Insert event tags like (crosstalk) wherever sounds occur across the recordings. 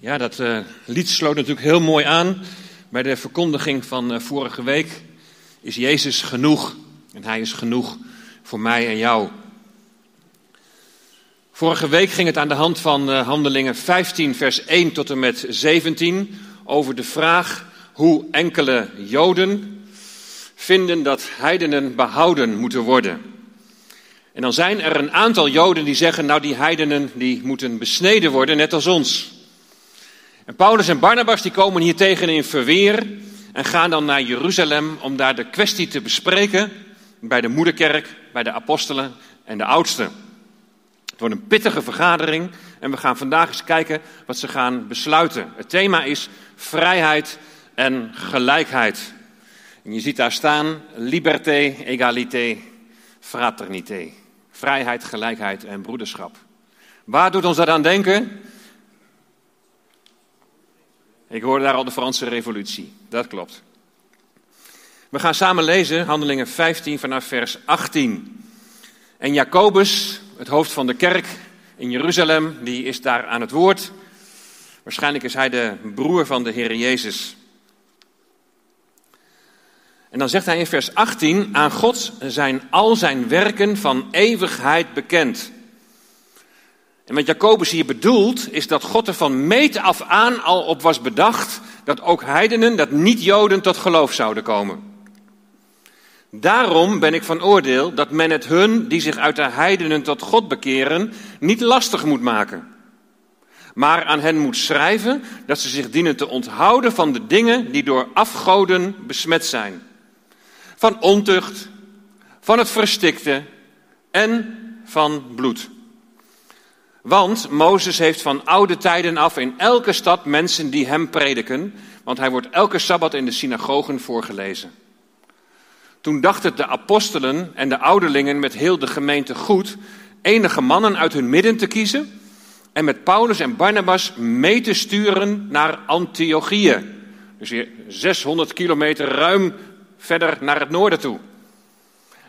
Ja, dat uh, lied sloot natuurlijk heel mooi aan bij de verkondiging van uh, vorige week. Is Jezus genoeg? En Hij is genoeg voor mij en jou. Vorige week ging het aan de hand van uh, Handelingen 15, vers 1 tot en met 17 over de vraag hoe enkele Joden vinden dat heidenen behouden moeten worden. En dan zijn er een aantal Joden die zeggen, nou die heidenen die moeten besneden worden, net als ons. En Paulus en Barnabas die komen hier tegen in verweer en gaan dan naar Jeruzalem om daar de kwestie te bespreken bij de moederkerk, bij de apostelen en de oudsten. Het wordt een pittige vergadering en we gaan vandaag eens kijken wat ze gaan besluiten. Het thema is vrijheid en gelijkheid. En je ziet daar staan liberté, egalité, fraternité. Vrijheid, gelijkheid en broederschap. Waar doet ons dat aan denken? Ik hoorde daar al de Franse revolutie. Dat klopt. We gaan samen lezen Handelingen 15 vanaf vers 18. En Jacobus, het hoofd van de kerk in Jeruzalem, die is daar aan het woord. Waarschijnlijk is hij de broer van de Heer Jezus. En dan zegt hij in vers 18: Aan God zijn al zijn werken van eeuwigheid bekend. En wat Jacobus hier bedoelt, is dat God er van meet af aan al op was bedacht dat ook heidenen, dat niet-Joden tot geloof zouden komen. Daarom ben ik van oordeel dat men het hun die zich uit de heidenen tot God bekeren niet lastig moet maken. Maar aan hen moet schrijven dat ze zich dienen te onthouden van de dingen die door afgoden besmet zijn. Van ontucht, van het verstikte en van bloed. Want Mozes heeft van oude tijden af in elke stad mensen die hem prediken, want hij wordt elke sabbat in de synagogen voorgelezen. Toen dachten de apostelen en de ouderlingen met heel de gemeente goed enige mannen uit hun midden te kiezen en met Paulus en Barnabas mee te sturen naar Antiochië. Dus hier 600 kilometer ruim verder naar het noorden toe.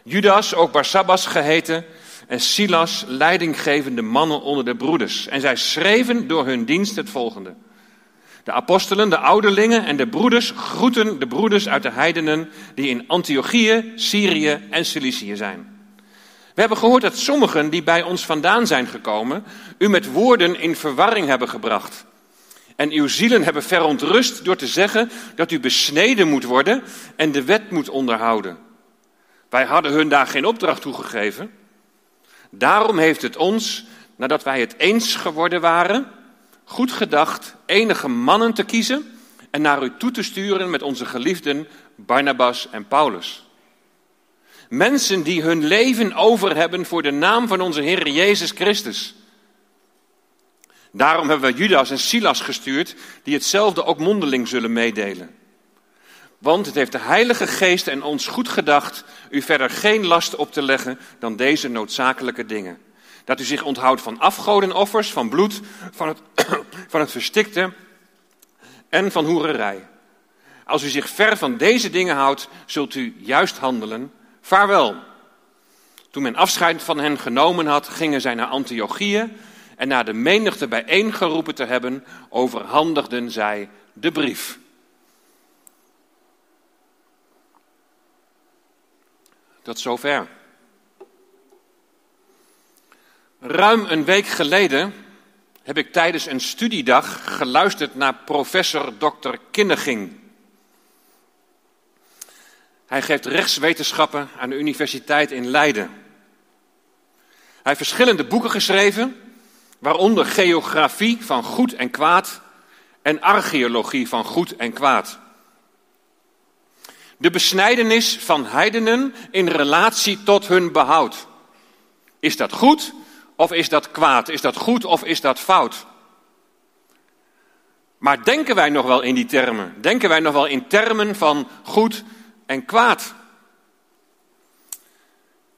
Judas, ook Barsabbas geheten, en Silas leidinggevende mannen onder de broeders. En zij schreven door hun dienst het volgende. De apostelen, de ouderlingen en de broeders groeten de broeders uit de heidenen die in Antiochië, Syrië en Cilicië zijn. We hebben gehoord dat sommigen die bij ons vandaan zijn gekomen, u met woorden in verwarring hebben gebracht. En uw zielen hebben verontrust door te zeggen dat u besneden moet worden en de wet moet onderhouden. Wij hadden hun daar geen opdracht toe gegeven. Daarom heeft het ons, nadat wij het eens geworden waren, goed gedacht enige mannen te kiezen en naar u toe te sturen met onze geliefden Barnabas en Paulus. Mensen die hun leven over hebben voor de naam van onze Heer Jezus Christus. Daarom hebben we Judas en Silas gestuurd, die hetzelfde ook mondeling zullen meedelen. Want het heeft de Heilige Geest en ons goed gedacht u verder geen last op te leggen dan deze noodzakelijke dingen. Dat u zich onthoudt van afgodenoffers, van bloed, van het, (clears throat) van het verstikte en van hoererij. Als u zich ver van deze dingen houdt, zult u juist handelen. Vaarwel. Toen men afscheid van hen genomen had, gingen zij naar Antiochië en na de menigte bijeengeroepen te hebben, overhandigden zij de brief. Tot zover. Ruim een week geleden heb ik tijdens een studiedag geluisterd naar professor Dr. Kinneging. Hij geeft rechtswetenschappen aan de Universiteit in Leiden. Hij heeft verschillende boeken geschreven, waaronder Geografie van goed en kwaad en Archeologie van goed en kwaad. De besnijdenis van heidenen in relatie tot hun behoud. Is dat goed of is dat kwaad? Is dat goed of is dat fout? Maar denken wij nog wel in die termen? Denken wij nog wel in termen van goed en kwaad?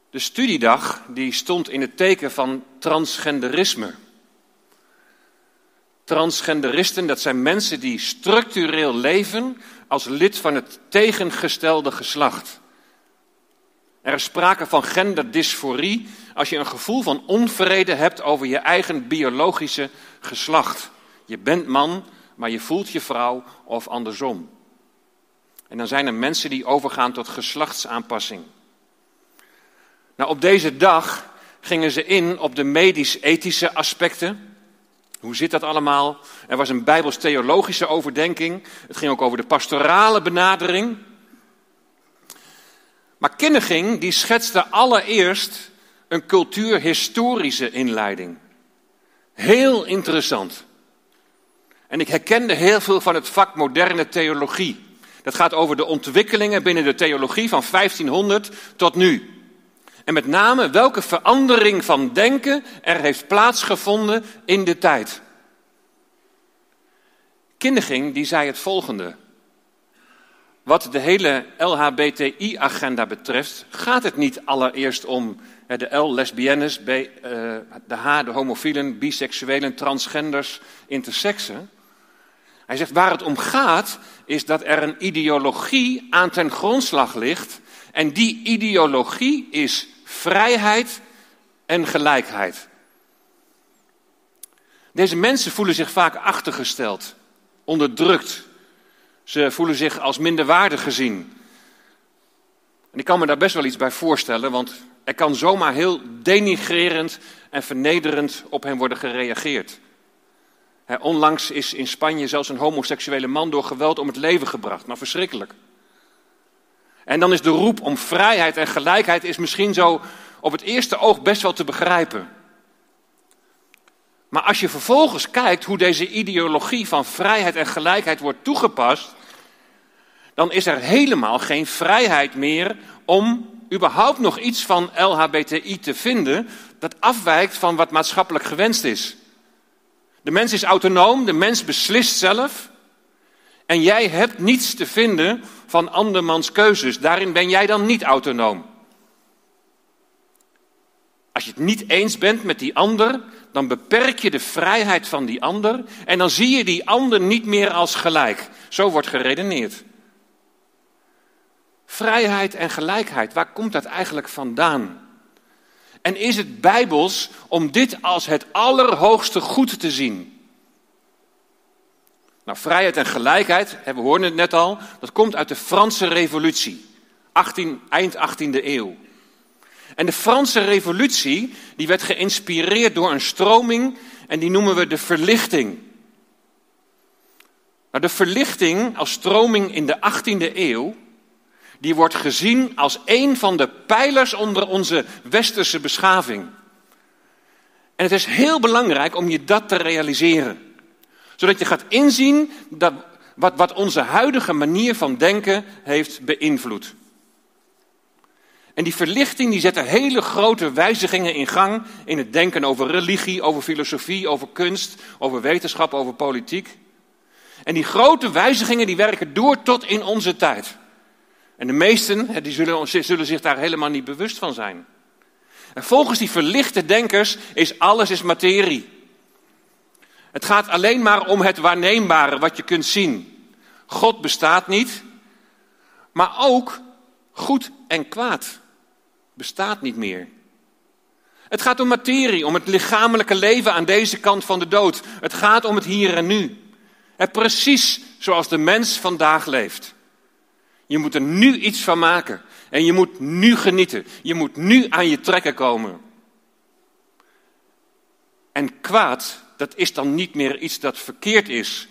De studiedag die stond in het teken van transgenderisme. Transgenderisten, dat zijn mensen die structureel leven als lid van het tegengestelde geslacht. Er is sprake van genderdysforie als je een gevoel van onvrede hebt over je eigen biologische geslacht. Je bent man, maar je voelt je vrouw of andersom. En dan zijn er mensen die overgaan tot geslachtsaanpassing. Nou, op deze dag gingen ze in op de medisch-ethische aspecten. Hoe zit dat allemaal? Er was een bijbels-theologische overdenking. Het ging ook over de pastorale benadering. Maar Kinneging die schetste allereerst een cultuurhistorische inleiding. Heel interessant. En ik herkende heel veel van het vak moderne theologie. Dat gaat over de ontwikkelingen binnen de theologie van 1500 tot nu. En met name welke verandering van denken er heeft plaatsgevonden in de tijd. Kinderging die zei het volgende. Wat de hele LHBTI-agenda betreft, gaat het niet allereerst om de L, lesbiennes, eh, de H, de homofielen, biseksuelen, transgenders, intersexen. Hij zegt waar het om gaat, is dat er een ideologie aan ten grondslag ligt. En die ideologie is vrijheid en gelijkheid. Deze mensen voelen zich vaak achtergesteld, onderdrukt. Ze voelen zich als minderwaardig gezien. En ik kan me daar best wel iets bij voorstellen, want er kan zomaar heel denigrerend en vernederend op hen worden gereageerd. onlangs is in Spanje zelfs een homoseksuele man door geweld om het leven gebracht. Nou, verschrikkelijk. En dan is de roep om vrijheid en gelijkheid is misschien zo op het eerste oog best wel te begrijpen. Maar als je vervolgens kijkt hoe deze ideologie van vrijheid en gelijkheid wordt toegepast, dan is er helemaal geen vrijheid meer om überhaupt nog iets van LHBTI te vinden dat afwijkt van wat maatschappelijk gewenst is. De mens is autonoom, de mens beslist zelf. En jij hebt niets te vinden van andermans keuzes. Daarin ben jij dan niet autonoom. Als je het niet eens bent met die ander, dan beperk je de vrijheid van die ander en dan zie je die ander niet meer als gelijk. Zo wordt geredeneerd. Vrijheid en gelijkheid, waar komt dat eigenlijk vandaan? En is het bijbels om dit als het allerhoogste goed te zien? Nou, vrijheid en gelijkheid, we hoorden het net al, dat komt uit de Franse Revolutie, 18, eind 18e eeuw. En de Franse Revolutie, die werd geïnspireerd door een stroming en die noemen we de verlichting. Nou, de verlichting als stroming in de 18e eeuw, die wordt gezien als een van de pijlers onder onze westerse beschaving. En het is heel belangrijk om je dat te realiseren. Zodat je gaat inzien dat wat, wat onze huidige manier van denken heeft beïnvloed. En die verlichting die zet er hele grote wijzigingen in gang in het denken over religie, over filosofie, over kunst, over wetenschap, over politiek. En die grote wijzigingen die werken door tot in onze tijd. En de meesten die zullen, zullen zich daar helemaal niet bewust van zijn. En volgens die verlichte denkers is alles is materie. Het gaat alleen maar om het waarneembare, wat je kunt zien. God bestaat niet, maar ook goed en kwaad bestaat niet meer. Het gaat om materie, om het lichamelijke leven aan deze kant van de dood. Het gaat om het hier en nu. En precies zoals de mens vandaag leeft. Je moet er nu iets van maken. En je moet nu genieten. Je moet nu aan je trekken komen. En kwaad, dat is dan niet meer iets dat verkeerd is.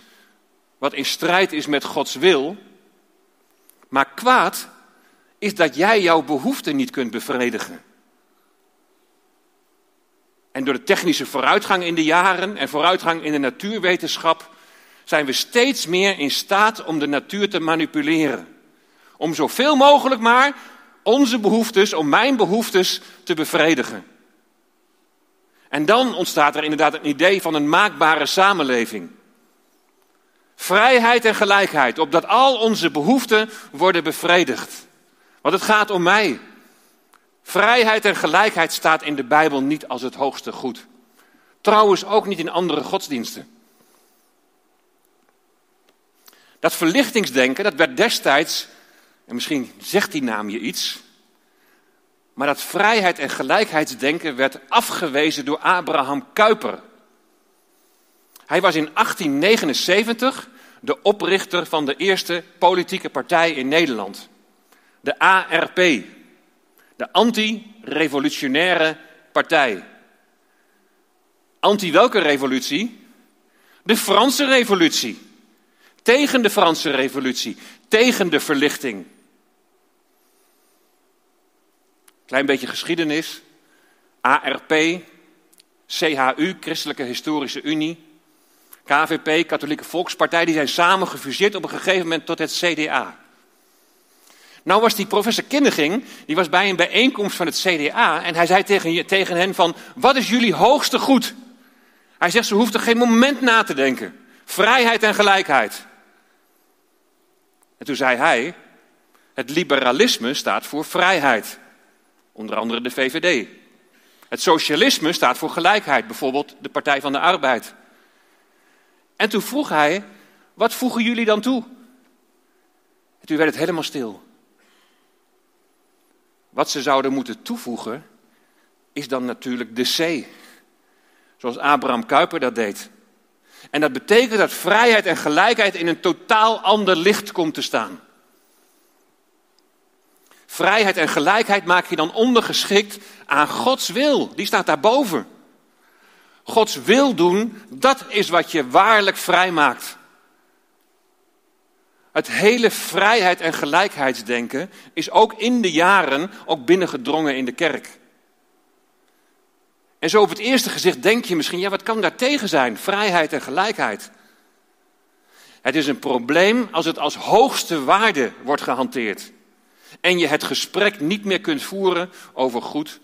Wat in strijd is met Gods wil. Maar kwaad is dat jij jouw behoeften niet kunt bevredigen. En door de technische vooruitgang in de jaren en vooruitgang in de natuurwetenschap zijn we steeds meer in staat om de natuur te manipuleren. Om zoveel mogelijk maar onze behoeftes, om mijn behoeftes te bevredigen. En dan ontstaat er inderdaad een idee van een maakbare samenleving. Vrijheid en gelijkheid, opdat al onze behoeften worden bevredigd. Want het gaat om mij. Vrijheid en gelijkheid staat in de Bijbel niet als het hoogste goed. Trouwens ook niet in andere godsdiensten. Dat verlichtingsdenken, dat werd destijds, en misschien zegt die naam je iets, maar dat vrijheid en gelijkheidsdenken werd afgewezen door Abraham Kuyper. Hij was in 1879 de oprichter van de eerste politieke partij in Nederland. De ARP, de Anti-Revolutionaire Partij. Anti welke revolutie? De Franse Revolutie. Tegen de Franse Revolutie, tegen de verlichting. Klein beetje geschiedenis. ARP, CHU, Christelijke Historische Unie, KVP, Katholieke Volkspartij, die zijn samen gefuseerd op een gegeven moment tot het CDA. Nou was die professor Kinneging, die was bij een bijeenkomst van het CDA en hij zei tegen, tegen hen van, wat is jullie hoogste goed? Hij zegt, ze hoeft er geen moment na te denken. Vrijheid en gelijkheid. En toen zei hij, het liberalisme staat voor vrijheid. Onder andere de VVD. Het socialisme staat voor gelijkheid, bijvoorbeeld de Partij van de Arbeid. En toen vroeg hij, wat voegen jullie dan toe? En toen werd het helemaal stil. Wat ze zouden moeten toevoegen, is dan natuurlijk de C. Zoals Abraham Kuyper dat deed. En dat betekent dat vrijheid en gelijkheid in een totaal ander licht komt te staan. Vrijheid en gelijkheid maak je dan ondergeschikt aan Gods wil. Die staat daarboven. Gods wil doen, dat is wat je waarlijk vrij maakt. Het hele vrijheid en gelijkheidsdenken is ook in de jaren ook binnengedrongen in de kerk. En zo op het eerste gezicht denk je misschien, ja wat kan daar tegen zijn? Vrijheid en gelijkheid. Het is een probleem als het als hoogste waarde wordt gehanteerd. En je het gesprek niet meer kunt voeren over goed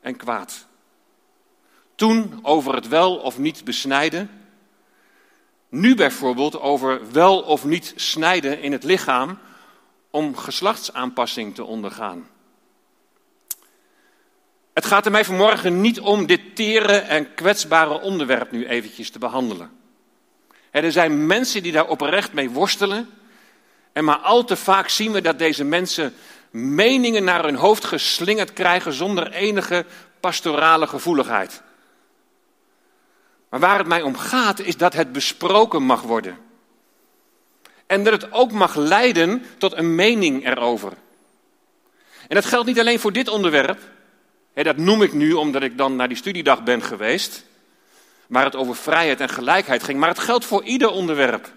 en kwaad. Toen over het wel of niet besnijden. Nu bijvoorbeeld over wel of niet snijden in het lichaam om geslachtsaanpassing te ondergaan. Het gaat er mij vanmorgen niet om dit tere en kwetsbare onderwerp nu eventjes te behandelen. Er zijn mensen die daar oprecht mee worstelen. En maar al te vaak zien we dat deze mensen meningen naar hun hoofd geslingerd krijgen zonder enige pastorale gevoeligheid. Maar waar het mij om gaat is dat het besproken mag worden. En dat het ook mag leiden tot een mening erover. En dat geldt niet alleen voor dit onderwerp. dat noem ik nu omdat ik dan naar die studiedag ben geweest. Waar het over vrijheid en gelijkheid ging. Maar het geldt voor ieder onderwerp.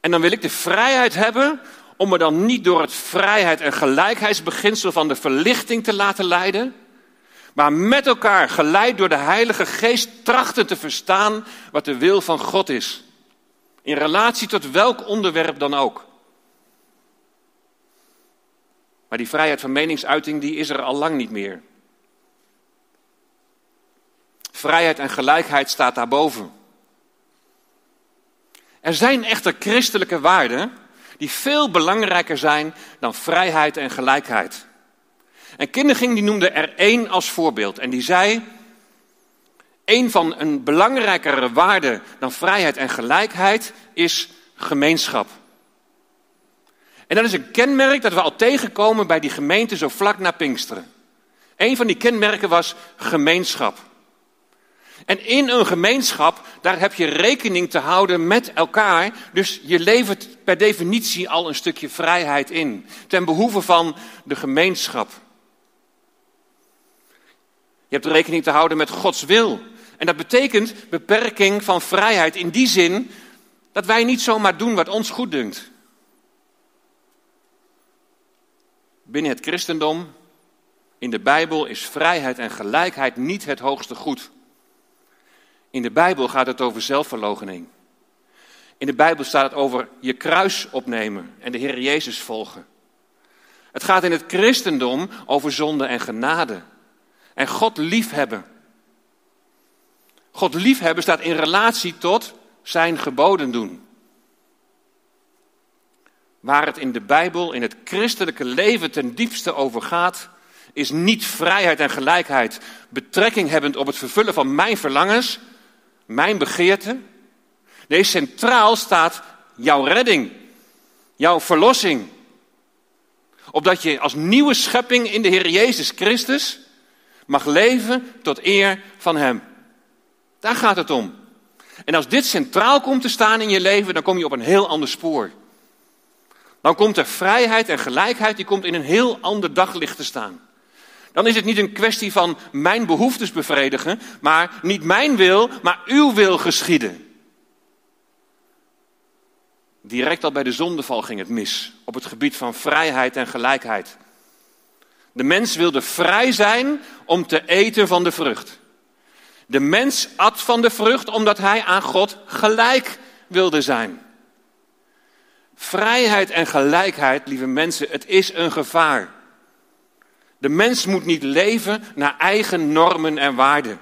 En dan wil ik de vrijheid hebben om me dan niet door het vrijheid en gelijkheidsbeginsel van de verlichting te laten leiden, maar met elkaar, geleid door de Heilige Geest, trachten te verstaan wat de wil van God is. In relatie tot welk onderwerp dan ook. Maar die vrijheid van meningsuiting, die is er al lang niet meer. Vrijheid en gelijkheid staat daarboven. Er zijn echter christelijke waarden die veel belangrijker zijn dan vrijheid en gelijkheid. En Kinderging die noemde er één als voorbeeld en die zei, een van een belangrijkere waarde dan vrijheid en gelijkheid is gemeenschap. En dat is een kenmerk dat we al tegenkomen bij die gemeente zo vlak na Pinksteren. Een van die kenmerken was gemeenschap. En in een gemeenschap, daar heb je rekening te houden met elkaar. Dus je levert per definitie al een stukje vrijheid in. Ten behoeve van de gemeenschap. Je hebt rekening te houden met Gods wil. En dat betekent beperking van vrijheid in die zin dat wij niet zomaar doen wat ons goed dunkt. Binnen het christendom, in de Bijbel, is vrijheid en gelijkheid niet het hoogste goed. In de Bijbel gaat het over zelfverloochening. In de Bijbel staat het over je kruis opnemen en de Heer Jezus volgen. Het gaat in het christendom over zonde en genade. En God liefhebben. God liefhebben staat in relatie tot zijn geboden doen. Waar het in de Bijbel, in het christelijke leven ten diepste over gaat, is niet vrijheid en gelijkheid, betrekking hebbend op het vervullen van mijn verlangens, mijn begeerte. Nee, centraal staat jouw redding, jouw verlossing. Opdat je als nieuwe schepping in de Heer Jezus Christus mag leven tot eer van Hem. Daar gaat het om. En als dit centraal komt te staan in je leven, dan kom je op een heel ander spoor. Dan komt er vrijheid en gelijkheid, die komt in een heel ander daglicht te staan. Dan is het niet een kwestie van mijn behoeftes bevredigen, maar niet mijn wil, maar uw wil geschieden. Direct al bij de zondeval ging het mis op het gebied van vrijheid en gelijkheid. De mens wilde vrij zijn om te eten van de vrucht. De mens at van de vrucht omdat hij aan God gelijk wilde zijn. Vrijheid en gelijkheid, lieve mensen, het is een gevaar. De mens moet niet leven naar eigen normen en waarden.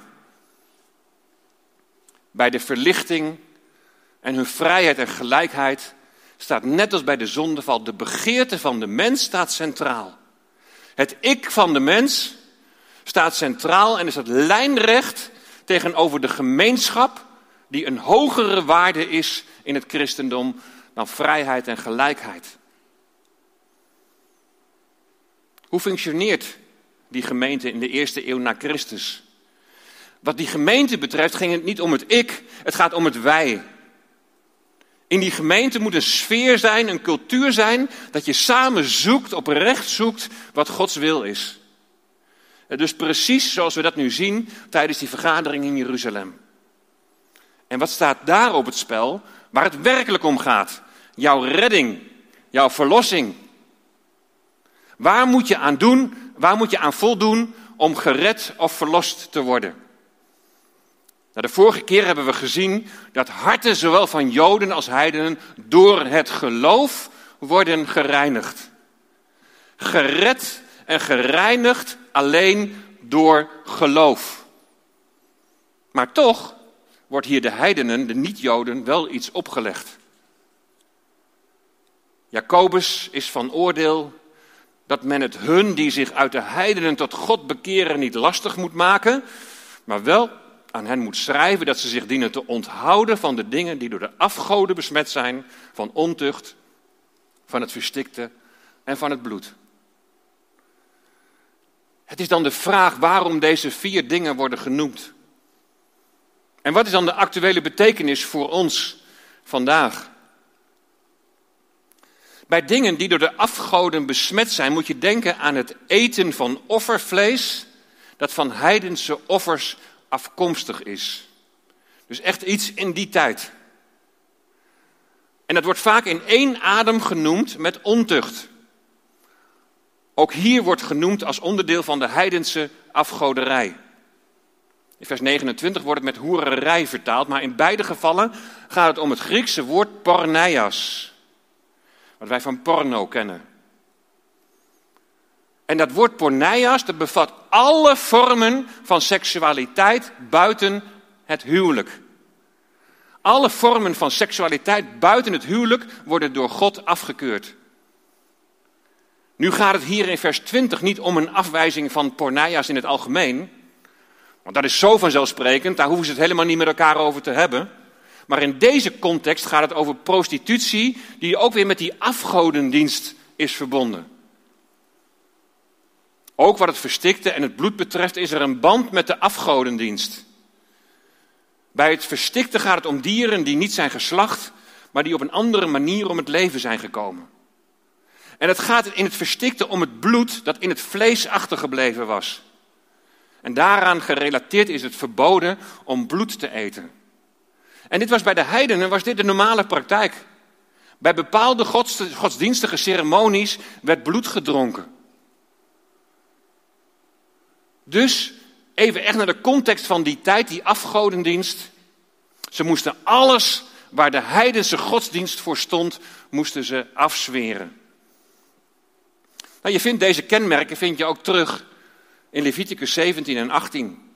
Bij de verlichting en hun vrijheid en gelijkheid staat net als bij de zondeval de begeerte van de mens staat centraal. Het ik van de mens staat centraal en is het lijnrecht tegenover de gemeenschap die een hogere waarde is in het christendom dan vrijheid en gelijkheid. Hoe functioneert die gemeente in de eerste eeuw na Christus? Wat die gemeente betreft ging het niet om het ik, het gaat om het wij. In die gemeente moet een sfeer zijn, een cultuur zijn, dat je samen zoekt, oprecht zoekt wat Gods wil is. Dus precies zoals we dat nu zien tijdens die vergadering in Jeruzalem. En wat staat daar op het spel? Waar het werkelijk om gaat. Jouw redding, jouw verlossing. Waar moet je aan doen, waar moet je aan voldoen om gered of verlost te worden? Nou, de vorige keer hebben we gezien dat harten, zowel van Joden als heidenen, door het geloof worden gereinigd. Gered en gereinigd alleen door geloof. Maar toch wordt hier de heidenen, de niet-Joden, wel iets opgelegd. Jacobus is van oordeel dat men het hun die zich uit de heidenen tot God bekeren niet lastig moet maken, maar wel aan hen moet schrijven dat ze zich dienen te onthouden van de dingen die door de afgoden besmet zijn, van ontucht, van het verstikte en van het bloed. Het is dan de vraag waarom deze vier dingen worden genoemd. En wat is dan de actuele betekenis voor ons vandaag? Bij dingen die door de afgoden besmet zijn, moet je denken aan het eten van offervlees dat van heidense offers afkomstig is. Dus echt iets in die tijd. En dat wordt vaak in één adem genoemd met ontucht. Ook hier wordt genoemd als onderdeel van de heidense afgoderij. In vers 29 wordt het met hoererij vertaald, maar in beide gevallen gaat het om het Griekse woord porneias. Wat wij van porno kennen. En dat woord porneias, dat bevat alle vormen van seksualiteit buiten het huwelijk. Alle vormen van seksualiteit buiten het huwelijk worden door God afgekeurd. Nu gaat het hier in vers 20 niet om een afwijzing van porneias in het algemeen. Want dat is zo vanzelfsprekend, daar hoeven ze het helemaal niet met elkaar over te hebben. Maar in deze context gaat het over prostitutie, die ook weer met die afgodendienst is verbonden. Ook wat het verstikte en het bloed betreft, is er een band met de afgodendienst. Bij het verstikte gaat het om dieren die niet zijn geslacht, maar die op een andere manier om het leven zijn gekomen. En het gaat in het verstikte om het bloed dat in het vlees achtergebleven was. En daaraan gerelateerd is het verboden om bloed te eten. En dit was bij de heidenen was dit de normale praktijk. Bij bepaalde godsdienstige ceremonies werd bloed gedronken. Dus even echt naar de context van die tijd, die afgodendienst. Ze moesten alles waar de heidense godsdienst voor stond, moesten ze afzweren. Nou, je vindt deze kenmerken vind je ook terug in Leviticus 17 en 18.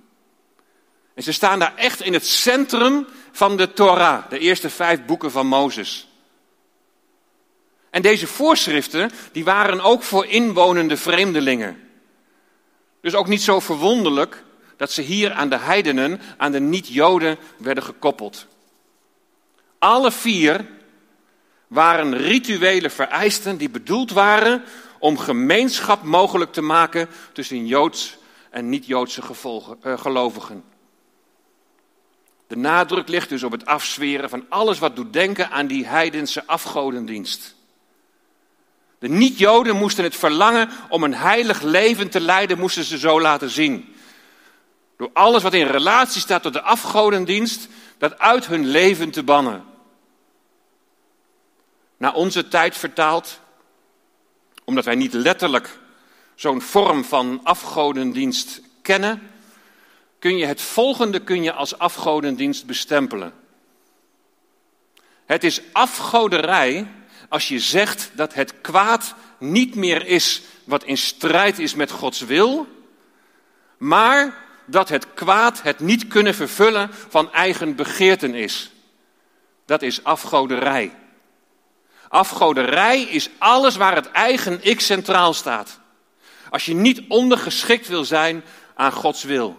En ze staan daar echt in het centrum van de Torah, de eerste vijf boeken van Mozes. En deze voorschriften, die waren ook voor inwonende vreemdelingen. Dus ook niet zo verwonderlijk dat ze hier aan de heidenen, aan de niet-Joden werden gekoppeld. Alle vier waren rituele vereisten die bedoeld waren om gemeenschap mogelijk te maken tussen Joods en niet-Joodse eh, gelovigen. De nadruk ligt dus op het afzweren van alles wat doet denken aan die heidense afgodendienst. De niet-Joden moesten het verlangen om een heilig leven te leiden, moesten ze zo laten zien. Door alles wat in relatie staat tot de afgodendienst, dat uit hun leven te bannen. Naar onze tijd vertaald, omdat wij niet letterlijk zo'n vorm van afgodendienst kennen, kun je het volgende kun je als afgodendienst bestempelen. Het is afgoderij als je zegt dat het kwaad niet meer is wat in strijd is met Gods wil, maar dat het kwaad het niet kunnen vervullen van eigen begeerten is. Dat is afgoderij. Afgoderij is alles waar het eigen ik centraal staat. Als je niet ondergeschikt wil zijn aan Gods wil.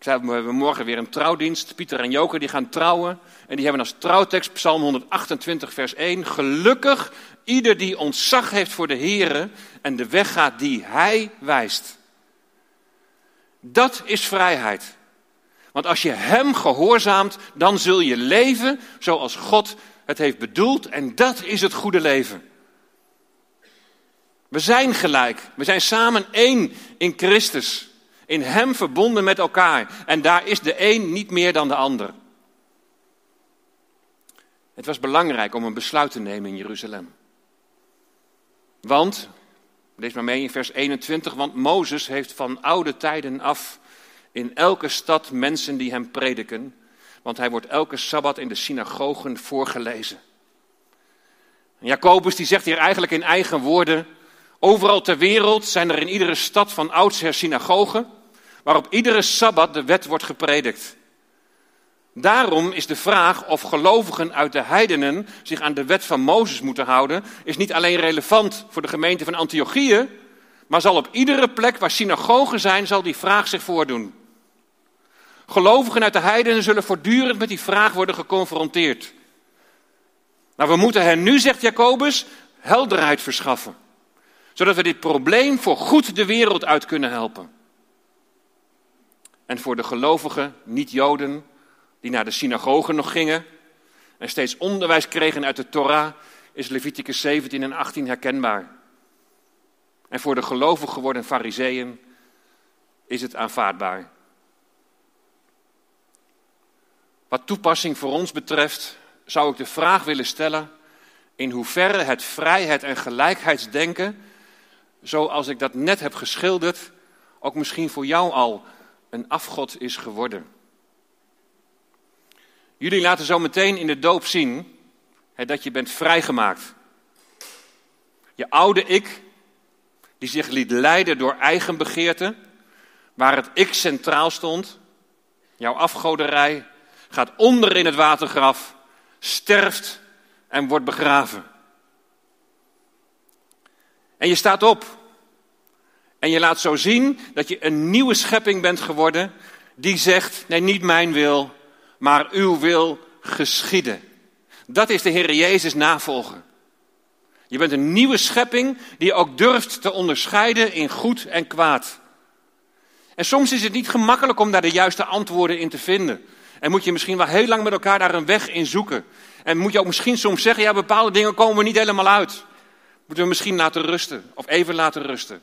Ik zei, we hebben morgen weer een trouwdienst. Pieter en Joker die gaan trouwen. En die hebben als trouwtekst Psalm 128 vers 1. Gelukkig ieder die ontzag heeft voor de Here en de weg gaat die Hij wijst. Dat is vrijheid. Want als je Hem gehoorzaamt, dan zul je leven zoals God het heeft bedoeld. En dat is het goede leven. We zijn gelijk. We zijn samen één in Christus. In Hem verbonden met elkaar. En daar is de een niet meer dan de ander. Het was belangrijk om een besluit te nemen in Jeruzalem. Want, lees maar mee in vers 21, want Mozes heeft van oude tijden af in elke stad mensen die hem prediken, want hij wordt elke sabbat in de synagogen voorgelezen. Jacobus die zegt hier eigenlijk in eigen woorden, overal ter wereld zijn er in iedere stad van oudsher synagogen, waarop iedere sabbat de wet wordt gepredikt. Daarom is de vraag of gelovigen uit de heidenen zich aan de wet van Mozes moeten houden, is niet alleen relevant voor de gemeente van Antiochië, maar zal op iedere plek waar synagogen zijn, zal die vraag zich voordoen. Gelovigen uit de heidenen zullen voortdurend met die vraag worden geconfronteerd. Nou, we moeten hen nu, zegt Jacobus, helderheid verschaffen. Zodat we dit probleem voor goed de wereld uit kunnen helpen. En voor de gelovigen, niet-Joden, die naar de synagogen nog gingen en steeds onderwijs kregen uit de Torah, is Leviticus 17 en 18 herkenbaar. En voor de gelovig geworden fariseeën is het aanvaardbaar. Wat toepassing voor ons betreft, zou ik de vraag willen stellen in hoeverre het vrijheid en gelijkheidsdenken, zoals ik dat net heb geschilderd, ook misschien voor jou al een afgod is geworden. Jullie laten zo meteen in de doop zien dat je bent vrijgemaakt. Je oude ik, die zich liet leiden door eigen begeerte, waar het ik centraal stond, jouw afgoderij, gaat onder in het watergraf, sterft en wordt begraven. En je staat op. En je laat zo zien dat je een nieuwe schepping bent geworden die zegt, nee niet mijn wil, maar uw wil geschieden. Dat is de Heer Jezus navolgen. Je bent een nieuwe schepping die ook durft te onderscheiden in goed en kwaad. En soms is het niet gemakkelijk om daar de juiste antwoorden in te vinden. En moet je misschien wel heel lang met elkaar daar een weg in zoeken. En moet je ook misschien soms zeggen, ja bepaalde dingen komen we niet helemaal uit. Moeten we misschien laten rusten of even laten rusten.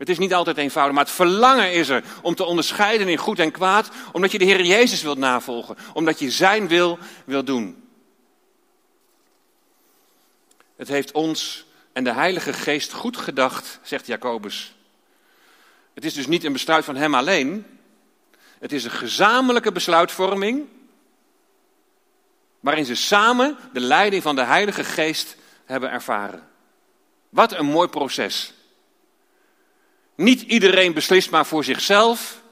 Het is niet altijd eenvoudig, maar het verlangen is er om te onderscheiden in goed en kwaad, omdat je de Heer Jezus wilt navolgen, omdat je Zijn wil wil doen. Het heeft ons en de Heilige Geest goed gedacht, zegt Jacobus. Het is dus niet een besluit van Hem alleen, het is een gezamenlijke besluitvorming, waarin ze samen de leiding van de Heilige Geest hebben ervaren. Wat een mooi proces. Niet iedereen beslist maar voor zichzelf.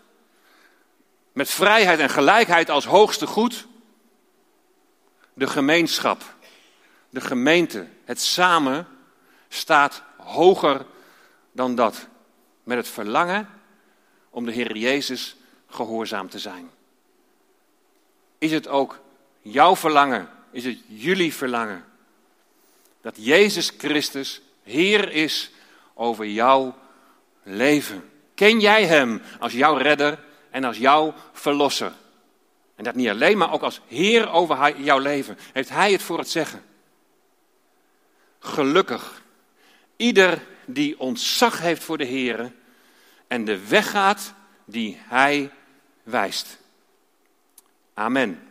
Met vrijheid en gelijkheid als hoogste goed. De gemeenschap, de gemeente, het samen staat hoger dan dat. Met het verlangen om de Heer Jezus gehoorzaam te zijn. Is het ook jouw verlangen, is het jullie verlangen, dat Jezus Christus Heer is over jouw leven. Ken jij Hem als jouw redder en als jouw verlosser? En dat niet alleen, maar ook als Heer over jouw leven. Heeft Hij het voor het zeggen. Gelukkig. Ieder die ontzag heeft voor de Heer en de weg gaat die Hij wijst. Amen.